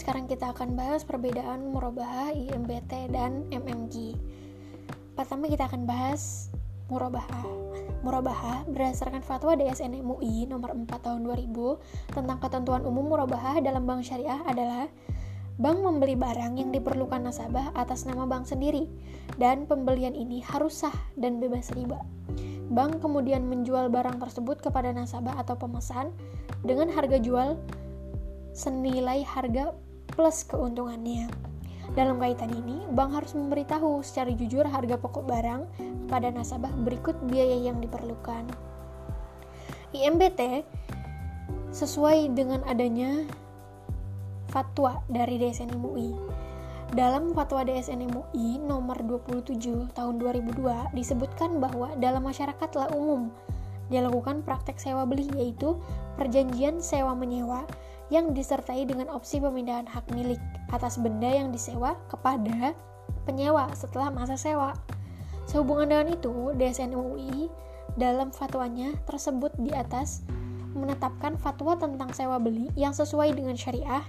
sekarang kita akan bahas perbedaan murabahah, IMBT, dan MMG. Pertama kita akan bahas murabahah. Murabahah berdasarkan fatwa DSN MUI nomor 4 tahun 2000 tentang ketentuan umum murabahah dalam bank syariah adalah bank membeli barang yang diperlukan nasabah atas nama bank sendiri dan pembelian ini harus sah dan bebas riba. Bank kemudian menjual barang tersebut kepada nasabah atau pemesan dengan harga jual senilai harga plus keuntungannya. Dalam kaitan ini, bank harus memberitahu secara jujur harga pokok barang kepada nasabah berikut biaya yang diperlukan. IMBT sesuai dengan adanya fatwa dari DSN MUI. Dalam fatwa DSN MUI nomor 27 tahun 2002 disebutkan bahwa dalam masyarakat telah umum dilakukan praktek sewa beli yaitu perjanjian sewa menyewa yang disertai dengan opsi pemindahan hak milik atas benda yang disewa kepada penyewa setelah masa sewa. Sehubungan dengan itu, DSN MUI dalam fatwanya tersebut di atas menetapkan fatwa tentang sewa beli yang sesuai dengan syariah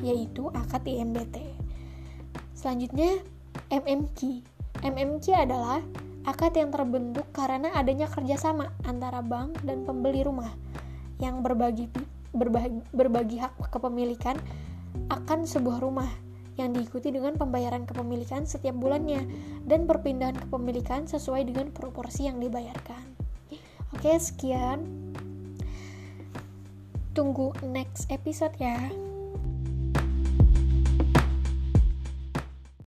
yaitu akad IMBT. Selanjutnya MMQ. MMQ adalah akad yang terbentuk karena adanya kerjasama antara bank dan pembeli rumah yang berbagi berbagi, berbagi hak kepemilikan akan sebuah rumah yang diikuti dengan pembayaran kepemilikan setiap bulannya dan perpindahan kepemilikan sesuai dengan proporsi yang dibayarkan. Oke, sekian. Tunggu next episode ya.